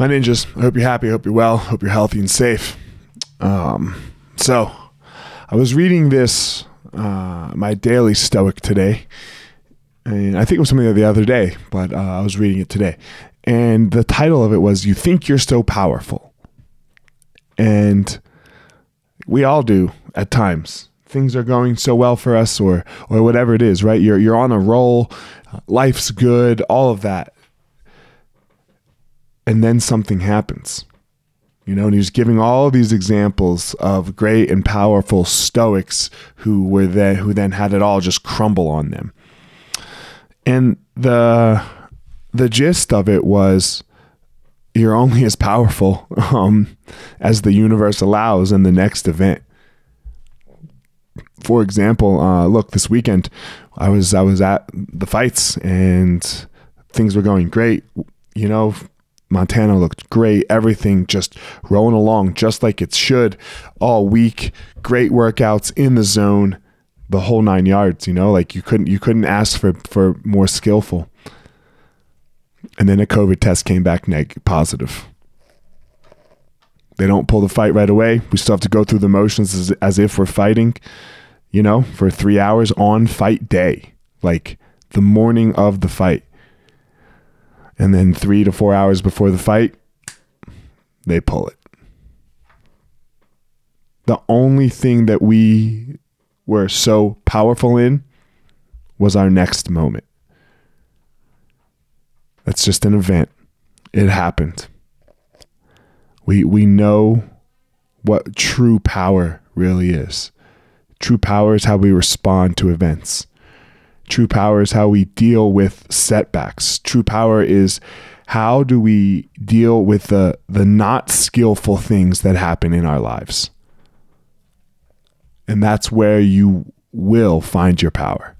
my ninjas. I hope you're happy. I hope you're well. Hope you're healthy and safe. Um, so, I was reading this, uh, my daily Stoic today, and I think it was something the other day, but uh, I was reading it today, and the title of it was "You Think You're So Powerful," and we all do at times. Things are going so well for us, or or whatever it is, right? You're you're on a roll, life's good, all of that and then something happens. You know, and he's giving all these examples of great and powerful Stoics who were then who then had it all just crumble on them. And the the gist of it was you're only as powerful um, as the universe allows in the next event. For example, uh, look, this weekend I was I was at the fights and things were going great. You know, Montana looked great. Everything just rolling along just like it should all week. Great workouts in the zone, the whole nine yards. You know, like you couldn't you couldn't ask for for more skillful. And then a COVID test came back positive. They don't pull the fight right away. We still have to go through the motions as, as if we're fighting. You know, for three hours on fight day, like the morning of the fight and then three to four hours before the fight, they pull it. The only thing that we were so powerful in was our next moment. That's just an event. It happened. We we know what true power really is. True power is how we respond to events. True power is how we deal with setbacks. True power is how do we deal with the the not skillful things that happen in our lives. And that's where you will find your power.